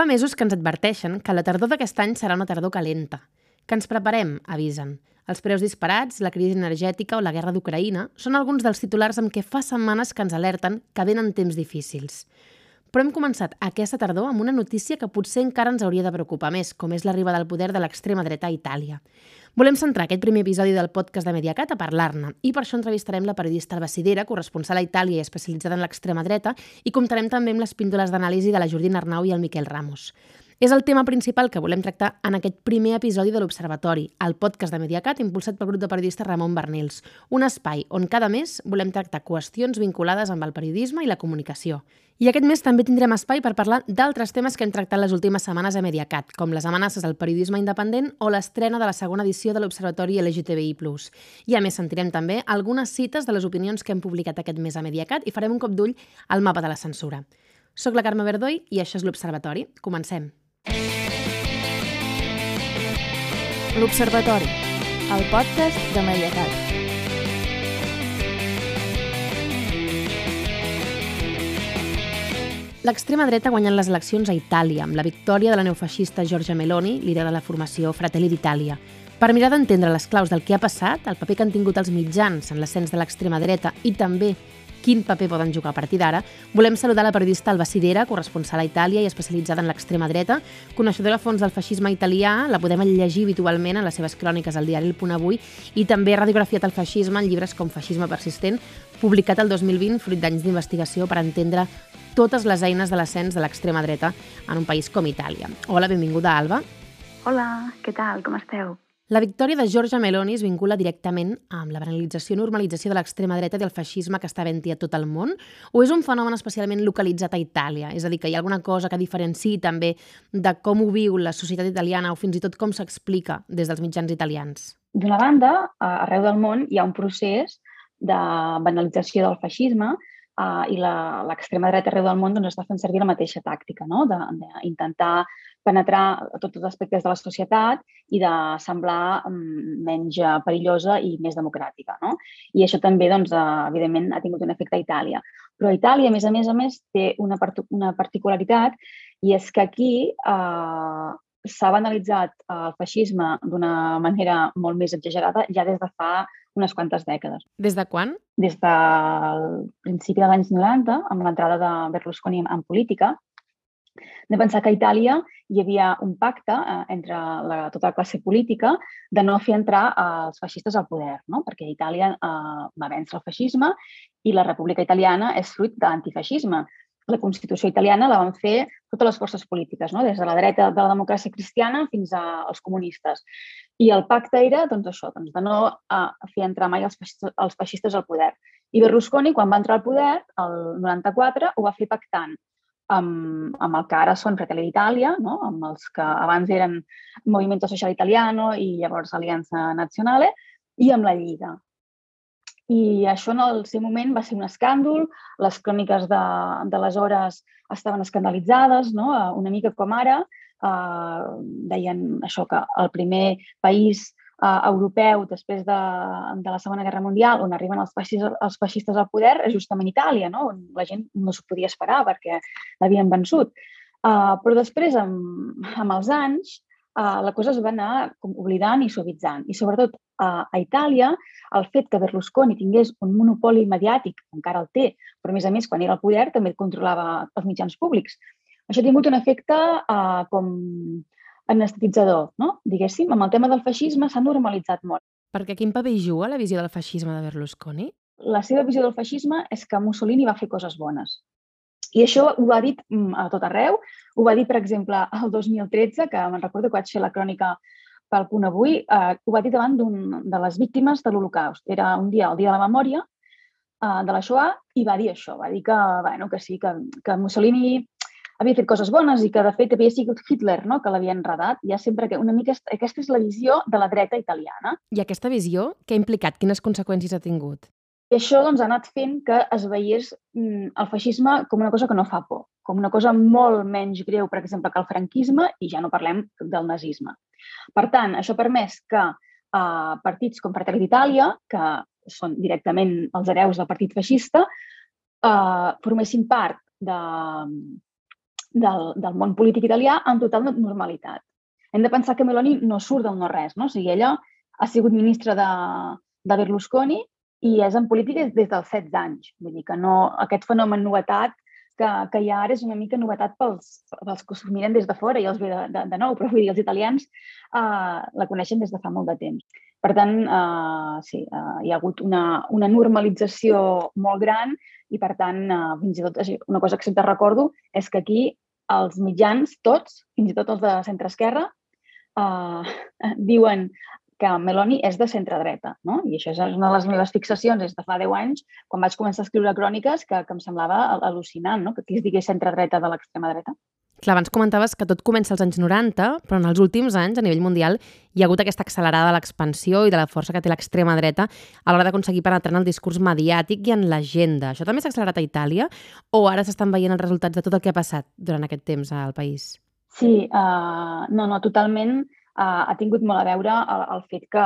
Fa mesos que ens adverteixen que la tardor d'aquest any serà una tardor calenta. Que ens preparem, avisen. Els preus disparats, la crisi energètica o la guerra d'Ucraïna són alguns dels titulars amb què fa setmanes que ens alerten que venen temps difícils. Però hem començat aquesta tardor amb una notícia que potser encara ens hauria de preocupar més, com és l'arribada al poder de l'extrema dreta a Itàlia. Volem centrar aquest primer episodi del podcast de Mediacat a parlar-ne i per això entrevistarem la periodista Alba Sidera, corresponsal a Itàlia i especialitzada en l'extrema dreta, i comptarem també amb les píndoles d'anàlisi de la Jordina Arnau i el Miquel Ramos. És el tema principal que volem tractar en aquest primer episodi de l'Observatori, el podcast de Mediacat impulsat pel grup de periodistes Ramon Bernils, un espai on cada mes volem tractar qüestions vinculades amb el periodisme i la comunicació. I aquest mes també tindrem espai per parlar d'altres temes que hem tractat les últimes setmanes a Mediacat, com les amenaces al periodisme independent o l'estrena de la segona edició de l'Observatori LGTBI+. I a més sentirem també algunes cites de les opinions que hem publicat aquest mes a Mediacat i farem un cop d'ull al mapa de la censura. Soc la Carme Verdoi i això és l'Observatori. Comencem. L'Observatori, el podcast de Mediacat. L'extrema dreta ha guanyat les eleccions a Itàlia, amb la victòria de la neofeixista Giorgia Meloni, líder de la formació Fratelli d'Itàlia. Per mirar d'entendre les claus del que ha passat, el paper que han tingut els mitjans en l'ascens de l'extrema dreta i també quin paper poden jugar a partir d'ara, volem saludar la periodista Alba Sidera, corresponsal a Itàlia i especialitzada en l'extrema dreta, coneixedora a fons del feixisme italià, la podem llegir habitualment en les seves cròniques al diari El Punt Avui i també ha radiografiat el feixisme en llibres com Feixisme persistent, publicat el 2020 fruit d'anys d'investigació per entendre totes les eines de l'ascens de l'extrema dreta en un país com Itàlia. Hola, benvinguda, Alba. Hola, què tal? Com esteu? La victòria de Giorgia Meloni es vincula directament amb la banalització i normalització de l'extrema dreta i del feixisme que està havent a tot el món? O és un fenomen especialment localitzat a Itàlia? És a dir, que hi ha alguna cosa que diferenciï també de com ho viu la societat italiana o fins i tot com s'explica des dels mitjans italians? D'una banda, arreu del món hi ha un procés de banalització del feixisme uh, i l'extrema dreta arreu del món doncs, està fent servir la mateixa tàctica, no? d'intentar penetrar a tots els aspectes de la societat i de semblar um, menys perillosa i més democràtica. No? I això també, doncs, uh, evidentment, ha tingut un efecte a Itàlia. Però Itàlia, a més a més, a més té una, part una particularitat i és que aquí uh, s'ha banalitzat el feixisme d'una manera molt més exagerada ja des de fa unes quantes dècades. Des de quan? Des del principi dels anys 90, amb l'entrada de Berlusconi en política, de pensar que a Itàlia hi havia un pacte eh, entre la, tota la classe política de no fer entrar els feixistes al poder, no? perquè Itàlia eh, va vèncer el feixisme i la República Italiana és fruit de l'antifeixisme la Constitució italiana la van fer totes les forces polítiques, no? des de la dreta de la democràcia cristiana fins als comunistes. I el pacte era doncs, això, doncs, de no uh, fer entrar mai els feixistes, els feixistes al poder. I Berlusconi, quan va entrar al poder, el 94, ho va fer pactant amb, amb el que ara són Fratelli d'Itàlia, no? amb els que abans eren Movimento Social Italiano i llavors Aliança Nazionale, i amb la Lliga. I això en el seu moment va ser un escàndol, les cròniques d'aleshores estaven escandalitzades, no? Eh, una mica com ara, eh, deien això que el primer país eh, europeu després de, de la Segona Guerra Mundial on arriben els feixistes, els feixistes al poder és justament Itàlia, no? on la gent no s'ho podia esperar perquè l'havien vençut. Uh, però després, amb, amb els anys, uh, la cosa es va anar com oblidant i suavitzant. I sobretot uh, a Itàlia, el fet que Berlusconi tingués un monopoli mediàtic, encara el té, però a més a més, quan era al poder, també controlava els mitjans públics. Això ha tingut un efecte uh, com anestetitzador, no? diguéssim. Amb el tema del feixisme s'ha normalitzat molt. Perquè quin paper juga la visió del feixisme de Berlusconi? La seva visió del feixisme és que Mussolini va fer coses bones. I això ho ha dit mm, a tot arreu. Ho va dir, per exemple, el 2013, que me'n recordo que vaig fer la crònica pel punt avui, eh, ho va dir davant de les víctimes de l'Holocaust. Era un dia, el dia de la memòria eh, de la Shoah, i va dir això, va dir que, bueno, que sí, que, que Mussolini havia fet coses bones i que, de fet, havia sigut Hitler no? que l'havia enredat. Ja sempre que una mica aquesta és la visió de la dreta italiana. I aquesta visió, què ha implicat? Quines conseqüències ha tingut? I això doncs, ha anat fent que es veiés mm, el feixisme com una cosa que no fa por, com una cosa molt menys greu, per exemple, que el franquisme, i ja no parlem del nazisme. Per tant, això ha permès que eh, partits com Fratelli d'Itàlia, que són directament els hereus del partit feixista, eh, formessin part de, del, del món polític italià amb total normalitat. Hem de pensar que Meloni no surt del no-res, no? O sigui, ella ha sigut ministra de, de Berlusconi i és en política des dels 16 anys. Vull dir que no, aquest fenomen novetat que, que ha ara és una mica novetat pels, pels que s'ho miren des de fora i els ve de, de, de nou, però vull dir, els italians uh, la coneixen des de fa molt de temps. Per tant, uh, sí, uh, hi ha hagut una, una normalització molt gran i, per tant, uh, fins i tot una cosa que sempre recordo és que aquí els mitjans, tots, fins i tot els de centre-esquerra, uh, diuen que Meloni és de centre-dreta, no? I això és una de les meves fixacions des de fa 10 anys, quan vaig començar a escriure cròniques, que, que em semblava al·lucinant, no? Que aquí es digués centre-dreta de l'extrema dreta. Clar, abans comentaves que tot comença als anys 90, però en els últims anys, a nivell mundial, hi ha hagut aquesta accelerada de l'expansió i de la força que té l'extrema dreta a l'hora d'aconseguir penetrar en el discurs mediàtic i en l'agenda. Això també s'ha accelerat a Itàlia o ara s'estan veient els resultats de tot el que ha passat durant aquest temps al país? Sí, uh, no, no, totalment uh, ha tingut molt a veure el, el fet que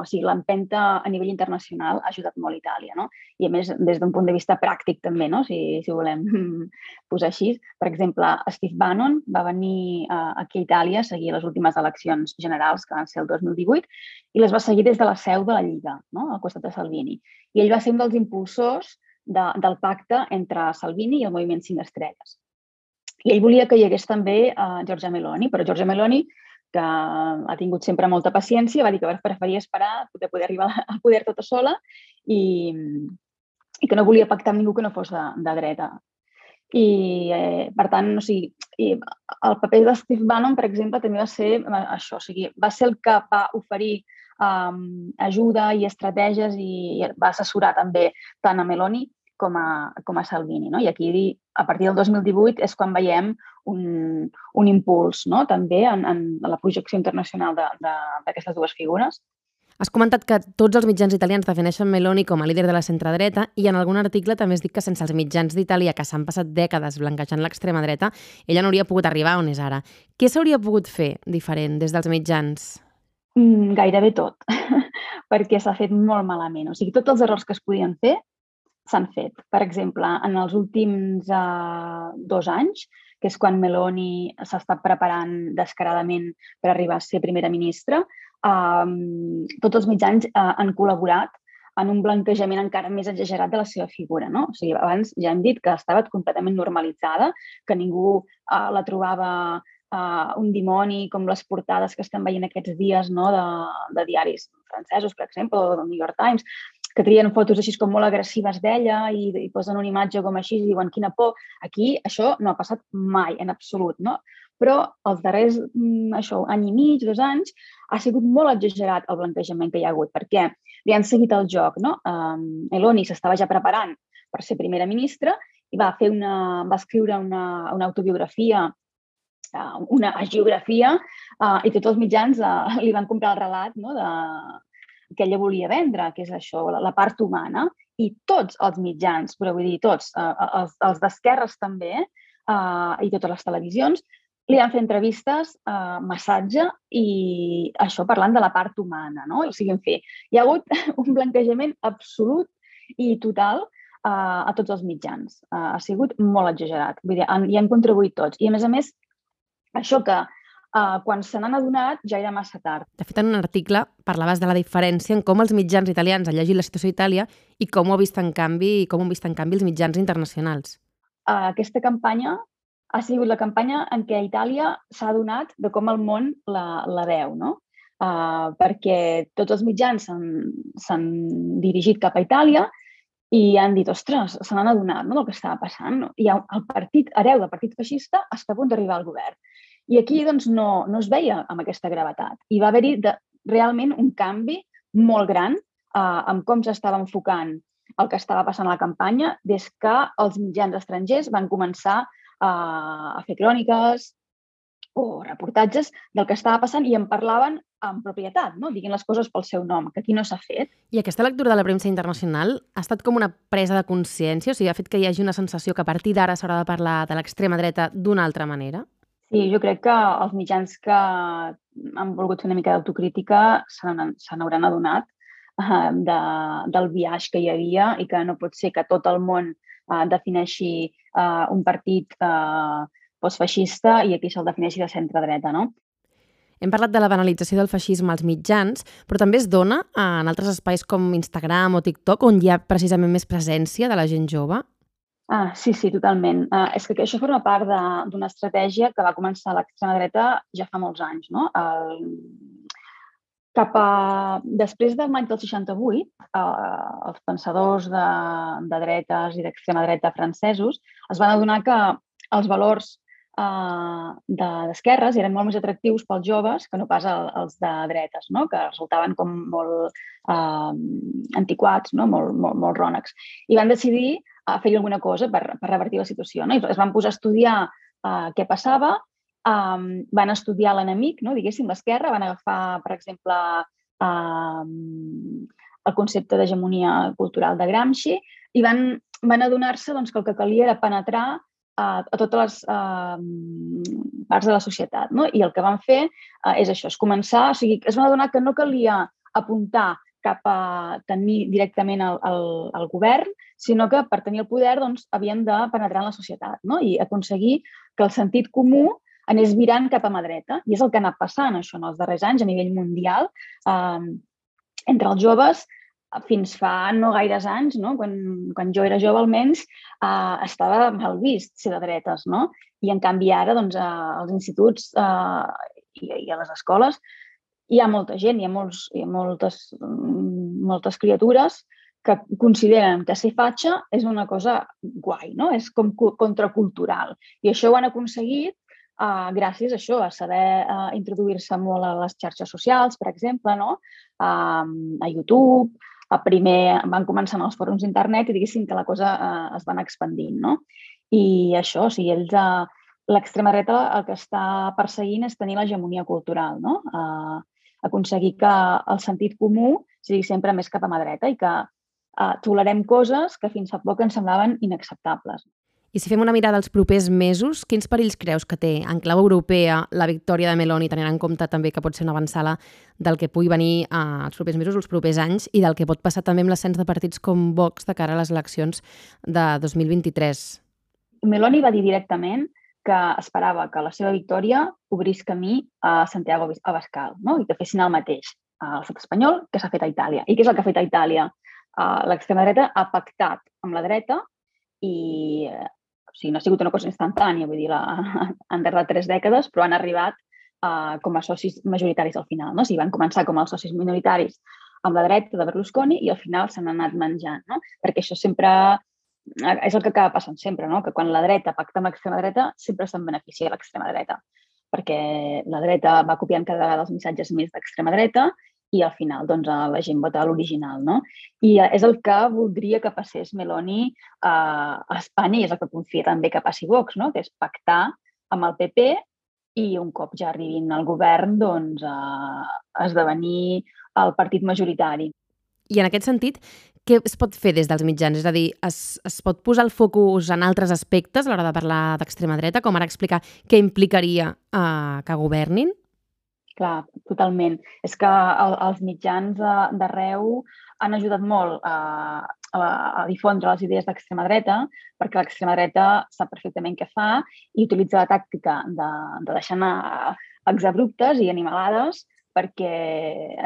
o sigui, l'empenta a nivell internacional ha ajudat molt Itàlia. No? I a més, des d'un punt de vista pràctic també, no? si, si volem posar així. Per exemple, Steve Bannon va venir uh, aquí a Itàlia a seguir les últimes eleccions generals, que van ser el 2018, i les va seguir des de la seu de la Lliga, no? al costat de Salvini. I ell va ser un dels impulsors de, del pacte entre Salvini i el moviment 5 estrelles. I ell volia que hi hagués també uh, Giorgia Meloni, però Giorgia Meloni que ha tingut sempre molta paciència, va dir que preferia esperar de poder arribar al poder tota sola i, i que no volia pactar amb ningú que no fos de, de dreta. I, eh, per tant, o sigui, i el paper de Steve Bannon, per exemple, també va ser eh, això, o sigui, va ser el que va oferir um, ajuda i estratègies i, i va assessorar també tant a Meloni com a, com a Salvini. No? I aquí, a partir del 2018, és quan veiem un, un impuls no? també en, en la projecció internacional d'aquestes dues figures. Has comentat que tots els mitjans italians defineixen Meloni com a líder de la centre-dreta i en algun article també es dic que sense els mitjans d'Itàlia, que s'han passat dècades blanquejant l'extrema dreta, ella no hauria pogut arribar on és ara. Què s'hauria pogut fer diferent des dels mitjans? Mm, gairebé tot, perquè s'ha fet molt malament. O sigui, tots els errors que es podien fer s'han fet. Per exemple, en els últims uh, dos anys, que és quan Meloni s'ha estat preparant descaradament per arribar a ser primera ministra, uh, tots els mitjans uh, han col·laborat en un blanquejament encara més exagerat de la seva figura. No? O sigui, abans ja hem dit que estava completament normalitzada, que ningú uh, la trobava uh, un dimoni com les portades que estem veient aquests dies no? de, de diaris francesos, per exemple, o del New York Times, que trien fotos així com molt agressives d'ella i, i posen una imatge com així i diuen quina por. Aquí això no ha passat mai, en absolut, no? Però els darrers, mm, això, any i mig, dos anys, ha sigut molt exagerat el blanquejament que hi ha hagut, perquè li han seguit el joc, no? Um, Eloni s'estava ja preparant per ser primera ministra i va fer una, va escriure una, una autobiografia uh, una geografia uh, i tots els mitjans uh, li van comprar el relat no, de, que ella volia vendre, que és això, la, la part humana, i tots els mitjans, però vull dir tots, eh, eh els, els d'esquerres també, eh, i totes les televisions, li han fet entrevistes, eh, massatge i això parlant de la part humana, no? O sigui, en fi, hi ha hagut un blanquejament absolut i total eh, a tots els mitjans. Eh, ha sigut molt exagerat. Vull dir, han, hi han contribuït tots. I, a més a més, això que uh, quan se n'han adonat ja era massa tard. De fet, en un article parlaves de la diferència en com els mitjans italians han llegit la situació a Itàlia i com ho ha vist en canvi i com ho han vist en canvi els mitjans internacionals. Uh, aquesta campanya ha sigut la campanya en què Itàlia s'ha adonat de com el món la, la veu, no? Uh, perquè tots els mitjans s'han dirigit cap a Itàlia i han dit, ostres, se n'han adonat no, del que estava passant. No? I el partit hereu del partit feixista està a punt d'arribar al govern. I aquí doncs, no, no es veia amb aquesta gravetat. I va haver-hi realment un canvi molt gran eh, en com s'estava enfocant el que estava passant a la campanya des que els mitjans estrangers van començar eh, a fer cròniques o reportatges del que estava passant i en parlaven amb propietat, no? diguin les coses pel seu nom, que aquí no s'ha fet. I aquesta lectura de la premsa internacional ha estat com una presa de consciència? O sigui, ha fet que hi hagi una sensació que a partir d'ara s'haurà de parlar de l'extrema dreta d'una altra manera? Sí, jo crec que els mitjans que han volgut fer una mica d'autocrítica se n'hauran adonat uh, de, del viatge que hi havia i que no pot ser que tot el món uh, defineixi uh, un partit uh, postfeixista i aquí se'l defineixi de centre-dreta, no? Hem parlat de la banalització del feixisme als mitjans, però també es dona en altres espais com Instagram o TikTok, on hi ha precisament més presència de la gent jove? Ah, sí, sí, totalment. Uh, és que això forma part d'una estratègia que va començar l'extrema dreta ja fa molts anys. No? El, cap a... Després del maig del 68, eh, els pensadors de, de dretes i d'extrema dreta francesos es van adonar que els valors eh, d'esquerres eren molt més atractius pels joves que no pas el, els de dretes, no? que resultaven com molt eh, antiquats, no? molt, molt, molt rònecs. I van decidir a fer alguna cosa per, per revertir la situació. No? I es van posar a estudiar eh, què passava um, van estudiar l'enemic, no? diguéssim, l'esquerra, van agafar, per exemple, um, el concepte d'hegemonia cultural de Gramsci i van, van adonar-se doncs, que el que calia era penetrar a, a totes les uh, parts de la societat. No? I el que van fer uh, és això, és començar, o sigui, es van adonar que no calia apuntar cap a tenir directament el, el, el govern, sinó que per tenir el poder doncs, havien de penetrar en la societat no? i aconseguir que el sentit comú anés virant cap a mà dreta. I és el que ha anat passant, això, en els darrers anys, a nivell mundial. Eh, entre els joves, fins fa no gaires anys, no? Quan, quan jo era jove almenys, eh, estava mal vist ser de dretes, no? I en canvi ara, doncs, eh, als instituts eh, i, i a les escoles hi ha molta gent, hi ha, molts, hi ha moltes, moltes criatures que consideren que ser fatxa és una cosa guai, no? És com contracultural. I això ho han aconseguit uh, gràcies a això, a saber uh, introduir-se molt a les xarxes socials, per exemple, no? Uh, a YouTube, a primer van començar en els fòrums d'internet i diguéssim que la cosa uh, es van expandint, no? I això, o sigui, ells, uh, l'extrema dreta el que està perseguint és tenir l'hegemonia cultural, no? Uh, aconseguir que el sentit comú sigui sempre més cap a mà dreta i que uh, tolerem coses que fins fa poc ens semblaven inacceptables. I si fem una mirada als propers mesos, quins perills creus que té en clau europea la victòria de Meloni, tenint en compte també que pot ser una avançada del que pugui venir eh, els propers mesos, els propers anys, i del que pot passar també amb l'ascens de partits com Vox de cara a les eleccions de 2023? Meloni va dir directament que esperava que la seva victòria obrís camí a Santiago Abascal no? i que fessin el mateix a l'estat espanyol que s'ha fet a Itàlia. I què és el que ha fet a Itàlia? Uh, L'extrema dreta ha pactat amb la dreta i o sigui, no ha sigut una cosa instantània, vull dir, la, han tardat tres dècades, però han arribat uh, com a socis majoritaris al final. No? O sigui, van començar com a socis minoritaris amb la dreta de Berlusconi i al final s'han anat menjant, no? perquè això sempre eh, és el que acaba passant sempre, no? que quan la dreta pacta amb l'extrema dreta sempre se'n beneficia l'extrema dreta, perquè la dreta va copiant cada vegada els missatges més d'extrema dreta i al final doncs, la gent vota l'original. No? I eh, és el que voldria que passés Meloni eh, a Espanya i és el que confia també que passi Vox, no? que és pactar amb el PP i un cop ja arribin al govern, doncs, eh, esdevenir el partit majoritari. I en aquest sentit, què es pot fer des dels mitjans? És a dir, es, es pot posar el focus en altres aspectes a l'hora de parlar d'extrema dreta, com ara explicar què implicaria eh, que governin? Clar, totalment. És que el, els mitjans d'arreu han ajudat molt a, a, a difondre les idees d'extrema dreta, perquè l'extrema dreta sap perfectament què fa i utilitza la tàctica de, de deixar anar exabruptes i animalades perquè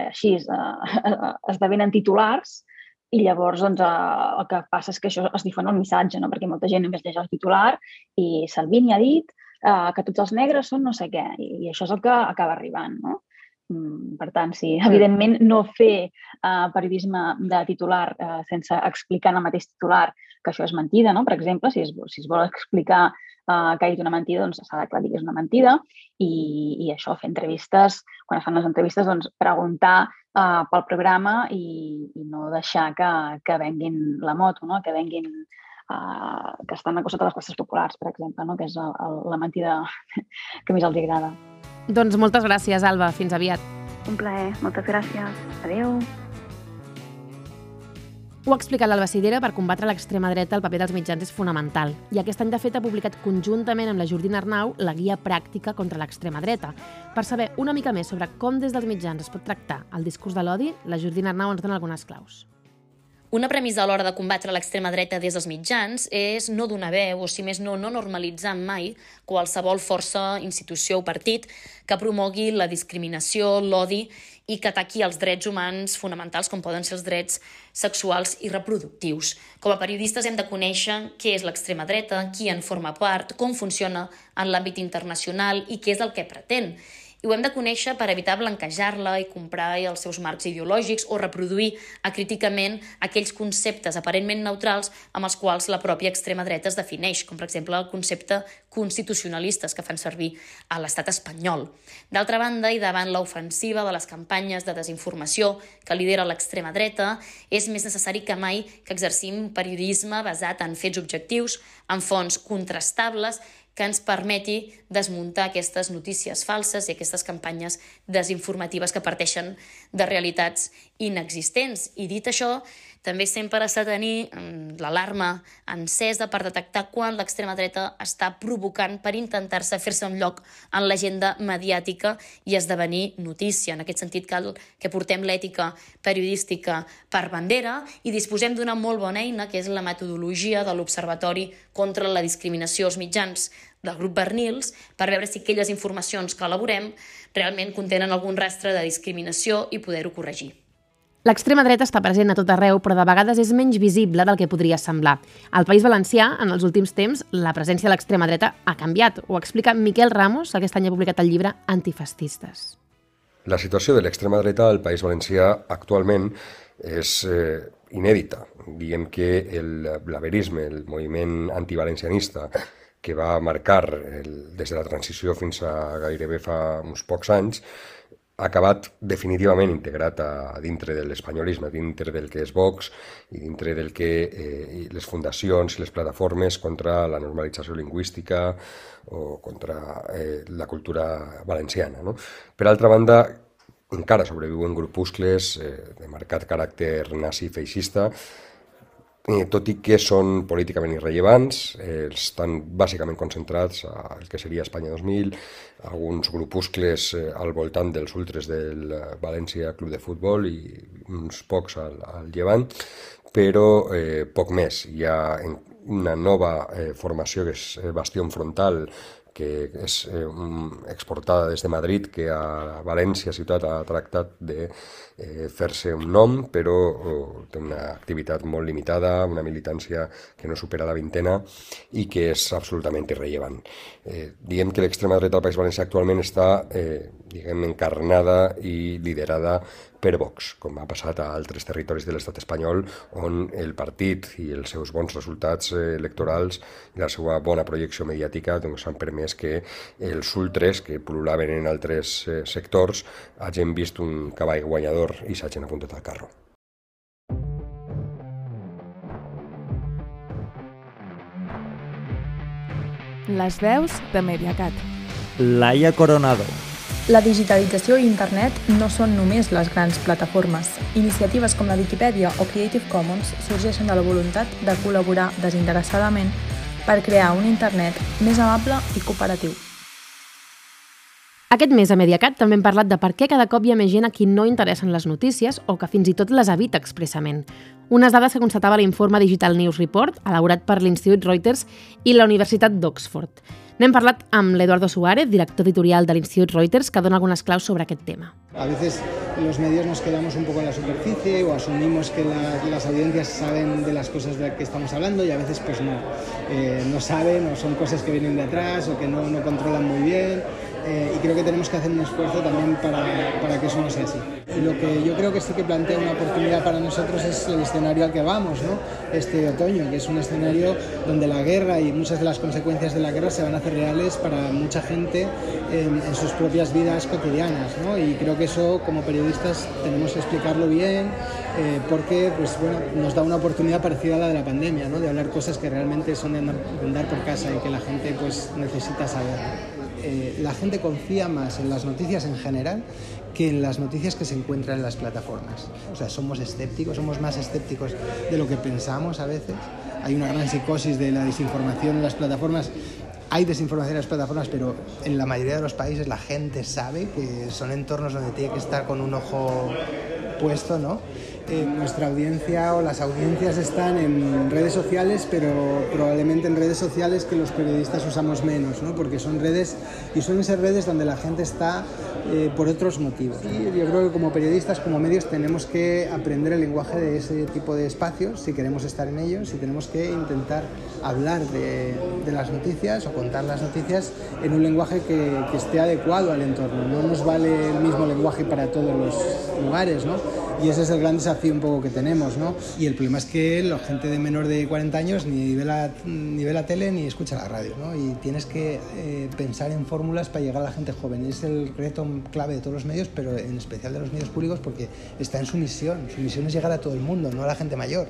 així eh, esdevenen titulars i llavors doncs, eh, el que passa és que això es difon el missatge, no? perquè molta gent només llegeix el titular i Salvini ha dit eh, que tots els negres són no sé què, i, i això és el que acaba arribant, no? Mm, per tant, sí, evidentment no fer uh, periodisme de titular uh, sense explicar en el mateix titular que això és mentida, no? Per exemple, si es, si es vol explicar uh, que ha dit una mentida, doncs s'ha d'aclarir que és una mentida i, i això, fer entrevistes, quan es fan les entrevistes, doncs preguntar uh, pel programa i, i no deixar que, que venguin la moto, no? que venguin uh, que estan a costat de les classes populars, per exemple, no? que és el, el, la mentida que més els agrada. Doncs moltes gràcies, Alba. Fins aviat. Un plaer. Moltes gràcies. Adéu. Ho ha explicat l'Alba Sidera, per combatre l'extrema dreta el paper dels mitjans és fonamental i aquest any de fet ha publicat conjuntament amb la Jordina Arnau la guia pràctica contra l'extrema dreta. Per saber una mica més sobre com des dels mitjans es pot tractar el discurs de l'odi, la Jordina Arnau ens dona algunes claus. Una premissa a l'hora de combatre l'extrema dreta des dels mitjans és no donar veu, o si més no, no normalitzar mai qualsevol força, institució o partit que promogui la discriminació, l'odi i que ataqui els drets humans fonamentals com poden ser els drets sexuals i reproductius. Com a periodistes hem de conèixer què és l'extrema dreta, qui en forma part, com funciona en l'àmbit internacional i què és el que pretén i ho hem de conèixer per evitar blanquejar-la i comprar els seus marcs ideològics o reproduir acríticament aquells conceptes aparentment neutrals amb els quals la pròpia extrema dreta es defineix, com per exemple el concepte constitucionalistes que fan servir a l'estat espanyol. D'altra banda, i davant l'ofensiva de les campanyes de desinformació que lidera l'extrema dreta, és més necessari que mai que exercim periodisme basat en fets objectius, en fonts contrastables que ens permeti desmuntar aquestes notícies falses i aquestes campanyes desinformatives que parteixen de realitats inexistents. I dit això, també sempre s'ha de tenir mm, l'alarma encesa per detectar quan l'extrema dreta està provocant per intentar-se fer-se un lloc en l'agenda mediàtica i esdevenir notícia. En aquest sentit cal que portem l'ètica periodística per bandera i disposem d'una molt bona eina que és la metodologia de l'Observatori contra la discriminació als mitjans del grup Bernils per veure si aquelles informacions que elaborem realment contenen algun rastre de discriminació i poder-ho corregir. L'extrema dreta està present a tot arreu, però de vegades és menys visible del que podria semblar. Al País Valencià, en els últims temps, la presència de l'extrema dreta ha canviat. Ho explica Miquel Ramos, que aquest any ha publicat el llibre Antifascistes. La situació de l'extrema dreta al País Valencià actualment és eh, inèdita. Diem que el blaverisme, el moviment antivalencianista, que va marcar el, des de la transició fins a gairebé fa uns pocs anys, ha acabat definitivament integrat a, a dintre de l'espanyolisme, dintre del que és Vox i dintre del que eh, les fundacions i les plataformes contra la normalització lingüística o contra eh, la cultura valenciana. No? Per altra banda, encara sobreviuen grupuscles eh, de marcat caràcter nazi-feixista eh, tot i que són políticament irrellevants, eh, estan bàsicament concentrats al que seria Espanya 2000, alguns grupuscles eh, al voltant dels ultres del València Club de Futbol i uns pocs al, al Llevant, però eh, poc més. Hi ha una nova eh, formació que és eh, Bastión Frontal, que és eh, exportada des de Madrid, que a València ciutat ha tractat de eh, fer-se un nom, però oh, té una activitat molt limitada, una militància que no supera la vintena i que és absolutament irrellevant. Eh, diem que l'extrema dreta del País Valencià actualment està eh, diguem, encarnada i liderada per Vox, com ha passat a altres territoris de l'estat espanyol, on el partit i els seus bons resultats eh, electorals i la seva bona projecció mediàtica doncs, han permès que els ultres, que pol·lulaven en altres eh, sectors, hagin vist un cavall guanyador i s'hagin apuntat al carro. Les veus de Mediacat. Laia Coronado. La digitalització i internet no són només les grans plataformes. Iniciatives com la Wikipedia o Creative Commons sorgeixen de la voluntat de col·laborar desinteressadament per crear un internet més amable i cooperatiu. Aquest mes a Mediacat també hem parlat de per què cada cop hi ha més gent a qui no interessen les notícies o que fins i tot les evita expressament. Unes dades que constatava l'informe Digital News Report, elaborat per l'Institut Reuters i la Universitat d'Oxford. N'hem parlat amb l'Eduardo Suárez, director editorial de l'Institut Reuters, que dona algunes claus sobre aquest tema. A veces los medios nos quedamos un poco en la superficie o asumimos que la, las audiencias saben de las cosas de las que estamos hablando y a veces pues no, eh, no saben o son cosas que vienen de atrás o que no, no controlan muy bien eh, y creo que tenemos que hacer un esfuerzo también para, para, que eso no sea así. Lo que yo creo que sí que plantea una oportunidad para nosotros es el escenario al que vamos, ¿no? este otoño, que es un escenario donde la guerra y muchas de las consecuencias de la guerra se van a hacer reales para mucha gente en, en sus propias vidas cotidianas. ¿no? Y creo que eso como periodistas tenemos que explicarlo bien eh, porque pues, bueno, nos da una oportunidad parecida a la de la pandemia, ¿no? de hablar cosas que realmente son de andar por casa y que la gente pues, necesita saber. Eh, la gente confía más en las noticias en general que en las noticias que se encuentran en las plataformas. O sea, somos escépticos, somos más escépticos de lo que pensamos a veces. Hay una gran psicosis de la desinformación en las plataformas. Hay desinformación en las plataformas, pero en la mayoría de los países la gente sabe que son entornos donde tiene que estar con un ojo puesto, ¿no? Nuestra audiencia o las audiencias están en redes sociales, pero probablemente en redes sociales que los periodistas usamos menos, ¿no? porque son redes y suelen ser redes donde la gente está eh, por otros motivos. Y yo creo que como periodistas, como medios, tenemos que aprender el lenguaje de ese tipo de espacios si queremos estar en ellos y tenemos que intentar hablar de, de las noticias o contar las noticias en un lenguaje que, que esté adecuado al entorno. No nos vale el mismo lenguaje para todos los lugares, ¿no? Y ese es el gran desafío un poco que tenemos, ¿no? Y el problema es que la gente de menor de 40 años ni ve la, ni ve la tele ni escucha la radio, ¿no? Y tienes que eh, pensar en fórmulas para llegar a la gente joven. Es el reto clave de todos los medios, pero en especial de los medios públicos porque está en su misión. Su misión es llegar a todo el mundo, no a la gente mayor.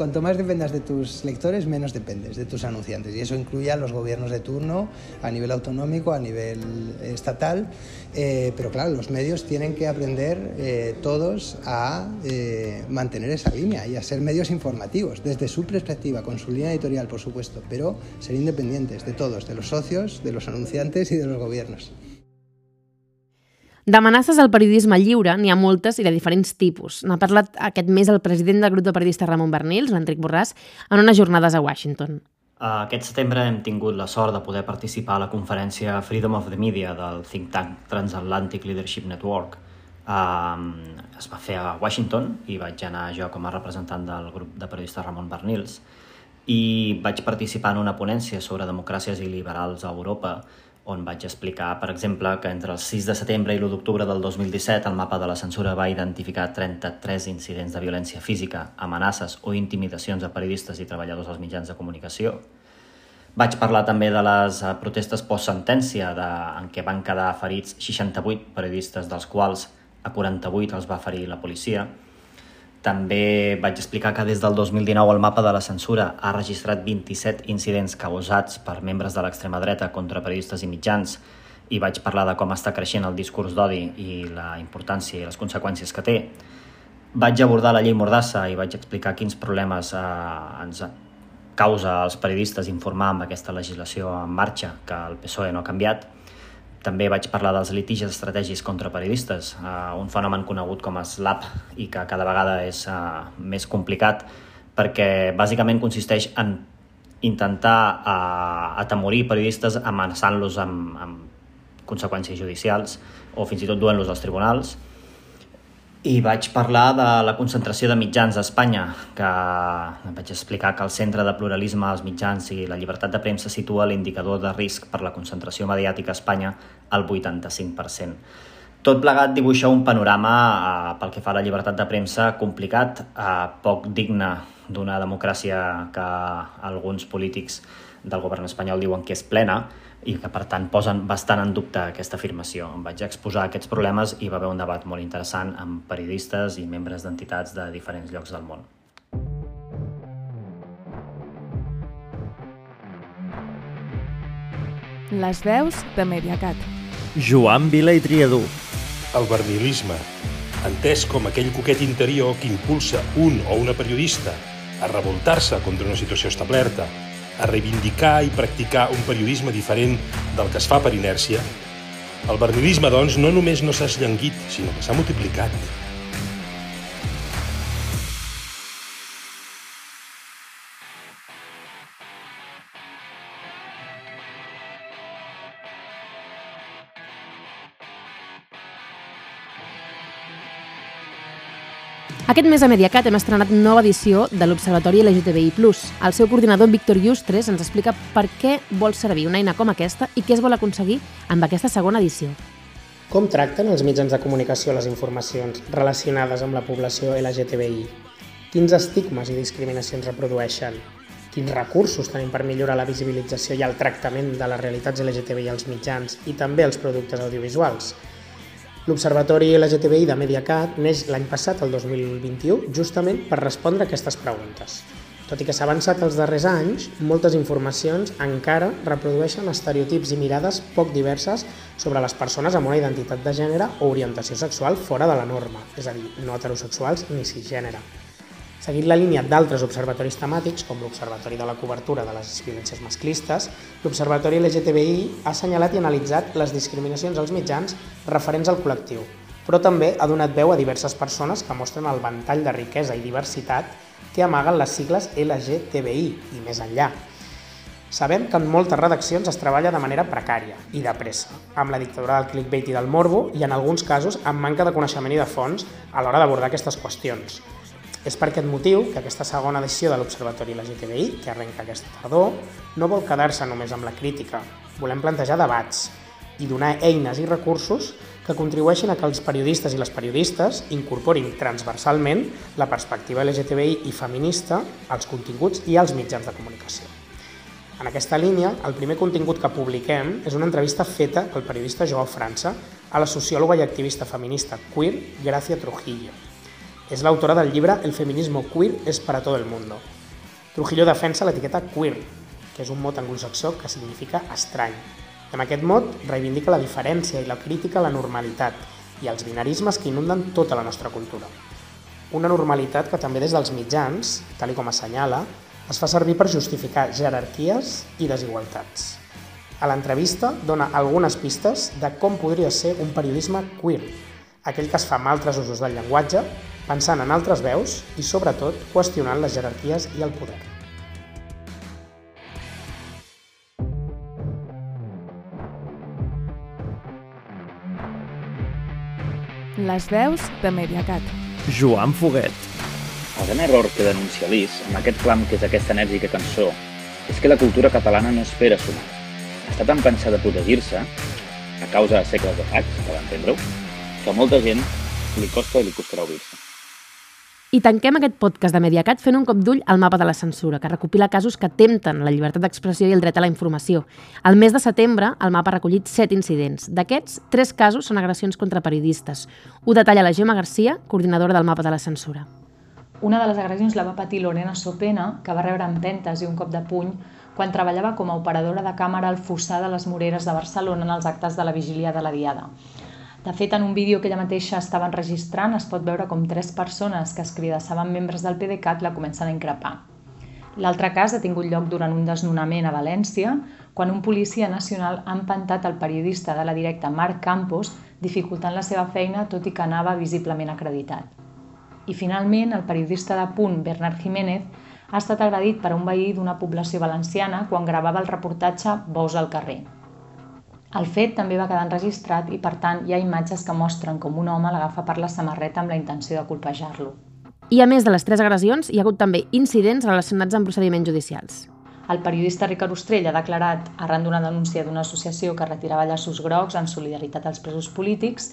Cuanto más dependas de tus lectores, menos dependes de tus anunciantes. Y eso incluye a los gobiernos de turno, a nivel autonómico, a nivel estatal. Eh, pero claro, los medios tienen que aprender eh, todos a eh, mantener esa línea y a ser medios informativos, desde su perspectiva, con su línea editorial, por supuesto, pero ser independientes de todos, de los socios, de los anunciantes y de los gobiernos. D'amenaces al periodisme lliure n'hi ha moltes i de diferents tipus. N'ha parlat aquest mes el president del grup de periodistes Ramon Bernils, l'Enric Borràs, en unes jornades a Washington. Aquest setembre hem tingut la sort de poder participar a la conferència Freedom of the Media del think tank Transatlantic Leadership Network. Es va fer a Washington i vaig anar jo com a representant del grup de periodistes Ramon Bernils i vaig participar en una ponència sobre democràcies i liberals a Europa on vaig explicar, per exemple, que entre el 6 de setembre i l'1 d'octubre del 2017 el mapa de la censura va identificar 33 incidents de violència física, amenaces o intimidacions a periodistes i treballadors dels mitjans de comunicació. Vaig parlar també de les eh, protestes post-sentència en què van quedar ferits 68 periodistes, dels quals a 48 els va ferir la policia, també vaig explicar que des del 2019 el mapa de la censura ha registrat 27 incidents causats per membres de l'extrema dreta contra periodistes i mitjans i vaig parlar de com està creixent el discurs d'odi i la importància i les conseqüències que té. Vaig abordar la llei Mordassa i vaig explicar quins problemes eh, ens causa als periodistes informar amb aquesta legislació en marxa que el PSOE no ha canviat també vaig parlar dels litigis estratègics contra periodistes, uh, un fenomen conegut com a SLAP i que cada vegada és uh, més complicat perquè bàsicament consisteix en intentar uh, atemorir periodistes amenaçant-los amb, amb conseqüències judicials o fins i tot duent-los als tribunals i vaig parlar de la concentració de mitjans a Espanya, que vaig explicar que el centre de pluralisme als mitjans i la llibertat de premsa situa l'indicador de risc per la concentració mediàtica a Espanya al 85%. Tot plegat dibuixa un panorama eh, pel que fa a la llibertat de premsa complicat, eh, poc digne d'una democràcia que alguns polítics del govern espanyol diuen que és plena, i que per tant posen bastant en dubte aquesta afirmació. Em vaig exposar aquests problemes i va haver un debat molt interessant amb periodistes i membres d'entitats de diferents llocs del món. Les veus de Mediacat. Joan Vila i Triadú. El vernilisme, entès com aquell coquet interior que impulsa un o una periodista a revoltar-se contra una situació establerta, a reivindicar i practicar un periodisme diferent del que es fa per inèrcia, el vernilisme, doncs, no només no s'ha esllenguit, sinó que s'ha multiplicat. Aquest mes a Mediacat hem estrenat nova edició de l'Observatori LGTBI+. El seu coordinador, Víctor Llustres, ens explica per què vol servir una eina com aquesta i què es vol aconseguir amb aquesta segona edició. Com tracten els mitjans de comunicació les informacions relacionades amb la població LGTBI? Quins estigmes i discriminacions reprodueixen? Quins recursos tenim per millorar la visibilització i el tractament de les realitats LGTBI als mitjans i també als productes audiovisuals? L'Observatori LGTBI de Mediacat neix l'any passat, el 2021, justament per respondre a aquestes preguntes. Tot i que s'ha avançat els darrers anys, moltes informacions encara reprodueixen estereotips i mirades poc diverses sobre les persones amb una identitat de gènere o orientació sexual fora de la norma, és a dir, no heterosexuals ni cisgènere. Seguint la línia d'altres observatoris temàtics, com l'Observatori de la Cobertura de les Violències Masclistes, l'Observatori LGTBI ha assenyalat i analitzat les discriminacions als mitjans referents al col·lectiu, però també ha donat veu a diverses persones que mostren el ventall de riquesa i diversitat que amaguen les sigles LGTBI i més enllà. Sabem que en moltes redaccions es treballa de manera precària i de pressa, amb la dictadura del clickbait i del morbo i en alguns casos amb manca de coneixement i de fons a l'hora d'abordar aquestes qüestions. És per aquest motiu que aquesta segona edició de l'Observatori LGTBI, que arrenca aquesta tardor, no vol quedar-se només amb la crítica. Volem plantejar debats i donar eines i recursos que contribueixin a que els periodistes i les periodistes incorporin transversalment la perspectiva LGTBI i feminista als continguts i als mitjans de comunicació. En aquesta línia, el primer contingut que publiquem és una entrevista feta pel periodista Joao França a la sociòloga i activista feminista queer Gracia Trujillo. És l'autora del llibre El feminismo queer es para todo el mundo. Trujillo defensa l'etiqueta queer, que és un mot anglosaxó que significa estrany. Amb aquest mot reivindica la diferència i la crítica a la normalitat i als binarismes que inunden tota la nostra cultura. Una normalitat que també des dels mitjans, tal com assenyala, es fa servir per justificar jerarquies i desigualtats. A l'entrevista dona algunes pistes de com podria ser un periodisme queer, aquell que es fa amb altres usos del llenguatge, pensant en altres veus i, sobretot, qüestionant les jerarquies i el poder. Les veus de Mediacat. Joan Foguet. El gran error que denuncia l'Is, amb aquest clam que és aquesta enèrgica cançó, és que la cultura catalana no espera sonar. Està tan pensada a protegir-se, a causa de segles de fax, per entendre-ho, que a molta gent li costa i li costarà obrir-se. I tanquem aquest podcast de Mediacat fent un cop d'ull al mapa de la censura, que recopila casos que tempten la llibertat d'expressió i el dret a la informació. Al mes de setembre, el mapa ha recollit set incidents. D'aquests, tres casos són agressions contra periodistes. Ho detalla la Gemma Garcia, coordinadora del mapa de la censura. Una de les agressions la va patir Lorena Sopena, que va rebre empentes i un cop de puny quan treballava com a operadora de càmera al Fossar de les Moreres de Barcelona en els actes de la vigília de la Diada. De fet, en un vídeo que ella mateixa estava enregistrant es pot veure com tres persones que es cridassaven membres del PDeCAT la comencen a increpar. L'altre cas ha tingut lloc durant un desnonament a València, quan un policia nacional ha empantat el periodista de la directa Marc Campos, dificultant la seva feina tot i que anava visiblement acreditat. I finalment, el periodista de Punt, Bernard Jiménez, ha estat agredit per un veí d'una població valenciana quan gravava el reportatge Bous al carrer. El fet també va quedar enregistrat i, per tant, hi ha imatges que mostren com un home l'agafa per la samarreta amb la intenció de colpejar-lo. I a més de les tres agressions, hi ha hagut també incidents relacionats amb procediments judicials. El periodista Ricard Ostrell ha declarat, arran d'una denúncia d'una associació que retirava llaços grocs en solidaritat als presos polítics,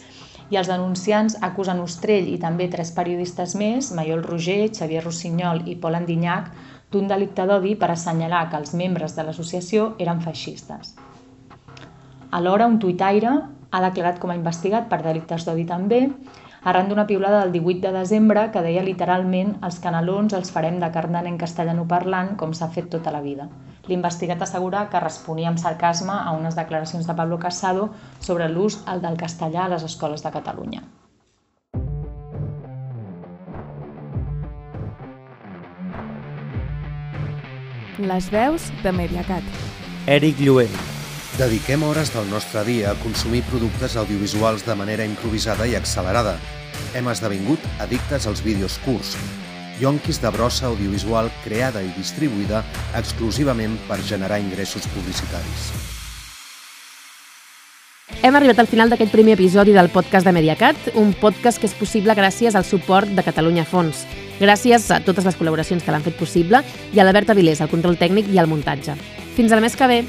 i els denunciants acusen Ostrell i també tres periodistes més, Maiol Roger, Xavier Rossinyol i Pol Andinyac, d'un delicte d'odi per assenyalar que els membres de l'associació eren feixistes. Alhora, un tuitaire ha declarat com a investigat per delictes d'odi també arran d'una piulada del 18 de desembre que deia literalment els canelons els farem de carn en castellano parlant com s'ha fet tota la vida. L'investigat assegura que responia amb sarcasme a unes declaracions de Pablo Casado sobre l'ús del castellà a les escoles de Catalunya. Les veus de Mediacat. Eric Lluent. Dediquem hores del nostre dia a consumir productes audiovisuals de manera improvisada i accelerada. Hem esdevingut addictes als vídeos curts, yonquis de brossa audiovisual creada i distribuïda exclusivament per generar ingressos publicitaris. Hem arribat al final d'aquest primer episodi del podcast de Mediacat, un podcast que és possible gràcies al suport de Catalunya Fons. Gràcies a totes les col·laboracions que l'han fet possible i a l'Alberta Vilés, al control tècnic i al muntatge. Fins al mes que ve!